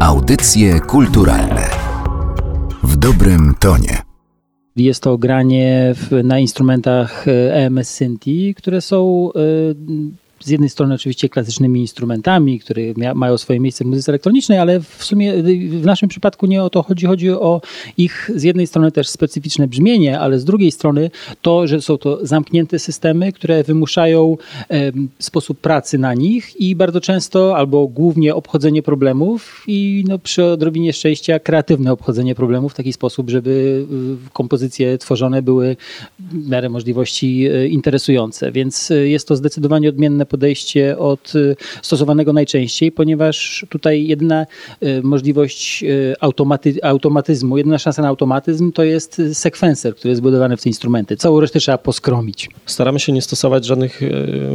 Audycje kulturalne w dobrym tonie. Jest to granie w, na instrumentach EMS Synthi, które są y, z jednej strony oczywiście klasycznymi instrumentami, które mają swoje miejsce w muzyce elektronicznej, ale w sumie w naszym przypadku nie o to chodzi. Chodzi o ich z jednej strony też specyficzne brzmienie, ale z drugiej strony to, że są to zamknięte systemy, które wymuszają e, sposób pracy na nich i bardzo często albo głównie obchodzenie problemów i no, przy odrobinie szczęścia kreatywne obchodzenie problemów w taki sposób, żeby kompozycje tworzone były w miarę możliwości e, interesujące. Więc jest to zdecydowanie odmienne podejście od y, stosowanego najczęściej, ponieważ tutaj jedyna y, możliwość y, automaty, automatyzmu, jedyna szansa na automatyzm to jest sekwenser, który jest zbudowany w te instrumenty. Całą resztę trzeba poskromić. Staramy się nie stosować żadnych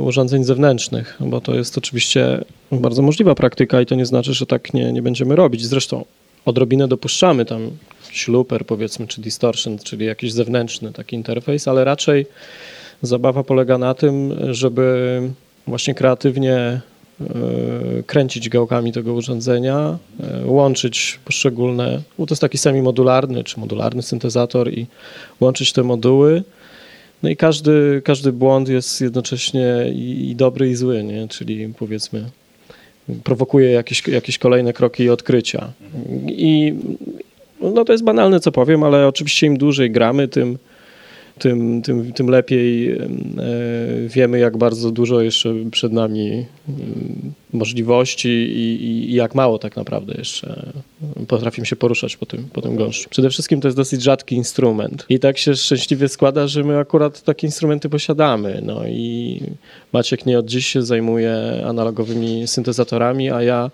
urządzeń zewnętrznych, bo to jest oczywiście bardzo możliwa praktyka i to nie znaczy, że tak nie, nie będziemy robić. Zresztą odrobinę dopuszczamy tam śluper powiedzmy, czy distortion, czyli jakiś zewnętrzny taki interfejs, ale raczej zabawa polega na tym, żeby właśnie kreatywnie e, kręcić gałkami tego urządzenia, e, łączyć poszczególne, bo to jest taki semi-modularny czy modularny syntezator i łączyć te moduły. No i każdy, każdy błąd jest jednocześnie i, i dobry i zły, nie? czyli powiedzmy prowokuje jakieś, jakieś kolejne kroki i odkrycia. I no to jest banalne, co powiem, ale oczywiście im dłużej gramy, tym, tym, tym, tym lepiej e, wiemy, jak bardzo dużo jeszcze przed nami możliwości i, i, jak mało tak naprawdę jeszcze potrafimy się poruszać po tym, po tym gąszczu. Przede wszystkim to jest dosyć rzadki instrument i tak się szczęśliwie składa, że my akurat takie instrumenty posiadamy. No i Maciek nie od dziś się zajmuje analogowymi syntezatorami, a ja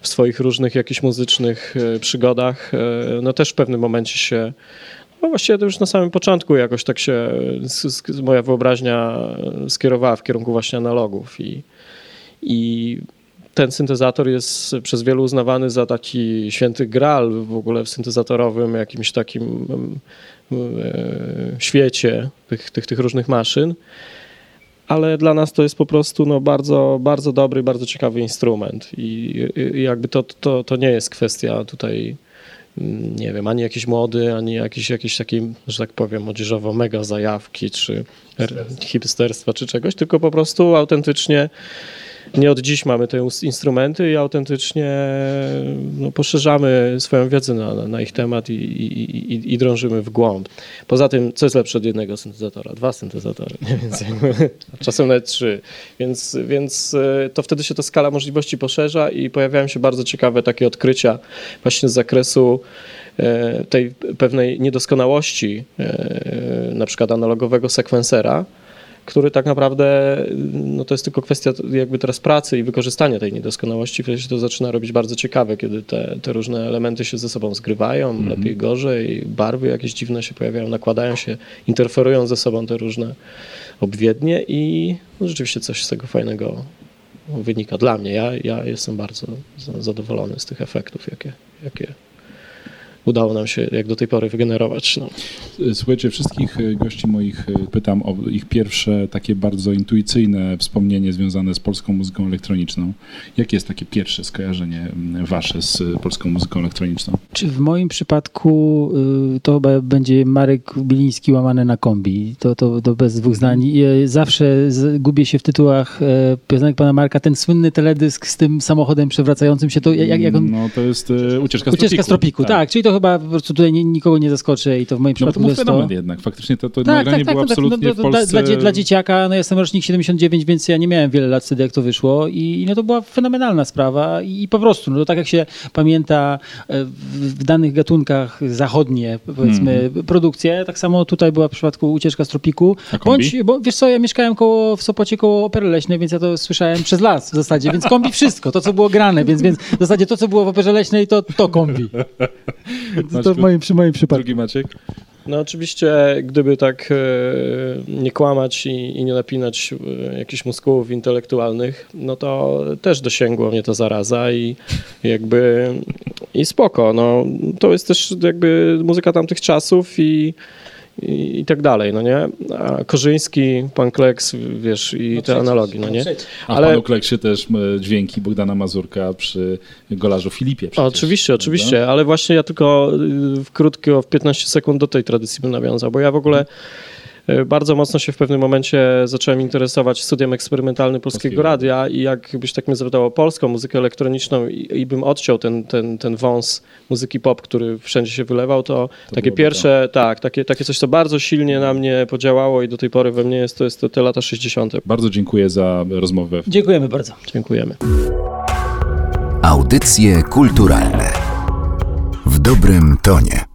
w swoich różnych jakichś muzycznych e, przygodach e, no też w pewnym momencie się no właściwie to już na samym początku jakoś tak się moja wyobraźnia skierowała w kierunku właśnie analogów i, i ten syntezator jest przez wielu uznawany za taki święty gral w ogóle w syntezatorowym jakimś takim e, świecie tych, tych, tych różnych maszyn. Ale dla nas to jest po prostu no, bardzo, bardzo dobry, bardzo ciekawy instrument. I, i jakby to, to, to nie jest kwestia tutaj nie wiem, ani jakiś młody, ani jakiś, jakiś taki, że tak powiem, młodzieżowo mega zajawki, czy hipsterstwa, czy czegoś, tylko po prostu autentycznie nie od dziś mamy te instrumenty i autentycznie no, poszerzamy swoją wiedzę na, na ich temat i, i, i, i, drążymy w głąb. Poza tym, co jest lepsze od jednego syntezatora? Dwa syntezatory, więc czasem nawet trzy. Więc, więc e, to wtedy się ta skala możliwości poszerza i pojawiają się bardzo ciekawe takie odkrycia właśnie z zakresu e, tej pewnej niedoskonałości, e, na przykład analogowego sekwensera, który tak naprawdę no to jest tylko kwestia jakby teraz pracy i wykorzystania tej niedoskonałości, wtedy się to zaczyna robić bardzo ciekawe, kiedy te, te różne elementy się ze sobą zgrywają, mm -hmm. lepiej, gorzej, barwy jakieś dziwne się pojawiają, nakładają się, interferują ze sobą te różne obwiednie i no, rzeczywiście coś z tego fajnego wynika dla mnie. Ja, ja jestem bardzo zadowolony z tych efektów, jakie, jakie udało nam się jak do tej pory wygenerować. No. Słuchajcie, wszystkich e, gości moich e, pytam o ich pierwsze takie bardzo intuicyjne wspomnienie związane z polską muzyką elektroniczną. Jakie jest takie pierwsze skojarzenie wasze z polską muzyką elektroniczną? Czy w moim przypadku to chyba będzie Marek Biliński łamany na kombi. To, to, to bez dwóch zdań. Zawsze gubię się w tytułach piosenek pana Marka. Ten słynny teledysk z tym samochodem przewracającym się, to jak, jak on... No to jest Ucieczka z Ucieczka z tropiku, tak. tak. Czyli to chyba po prostu tutaj nikogo nie zaskoczę i to w moim no, przypadku no, to jest to... jednak, faktycznie to, to tak, nagranie tak, tak, było tak, absolutnie no, w Polsce... Dla, dla, dla, dzieciaka, no jestem rocznik 79, więc ja nie miałem wiele lat wtedy, jak to wyszło i no to była fenomenalna sprawa i, i po prostu, no to tak jak się pamięta e, w, danych gatunkach zachodnie, powiedzmy, hmm. produkcje, tak samo tutaj była w przypadku Ucieczka z Tropiku. Bądź, bo wiesz co, ja mieszkałem koło, w Sopocie koło Opery Leśnej, więc ja to słyszałem przez las w zasadzie, więc kombi wszystko, to co było grane, więc, więc w zasadzie to, co było w Operze Leśnej, to, to kombi. To w moim, przy moim przypadku. Drugi Maciek? No oczywiście, gdyby tak e, nie kłamać i, i, nie napinać e, jakichś mózgów intelektualnych, no to też dosięgło mnie to zaraza i jakby i spoko. No, to jest też jakby muzyka tamtych czasów i i, i tak dalej, no nie? A Korzyński, pan Kleks, wiesz, i te analogi, no nie? A Ale- w panu Kleksie też dźwięki Bogdana Mazurka przy golarzu Filipie. Przecież, oczywiście, prawda? oczywiście, ale właśnie ja tylko y, w krótko, w 15 sekund do tej tradycji bym nawiązał, bo ja w ogóle y, bardzo mocno się w pewnym momencie zacząłem interesować studiem eksperymentalnym Polskiego Polskiego Radia i jakbyś tak mnie zapytał o polską muzykę elektroniczną i, i bym odciął ten, ten, ten wąs muzyki pop, który wszędzie się wylewał, to, takie byłoby pierwsze, tak, takie, takie coś, co bardzo silnie na mnie podziałało i do tej pory we mnie jest, to jest to te lata 60. Bardzo dziękuję za rozmowę. Dziękujemy bardzo. Dziękujemy. Audycje kulturalne w dobrym tonie.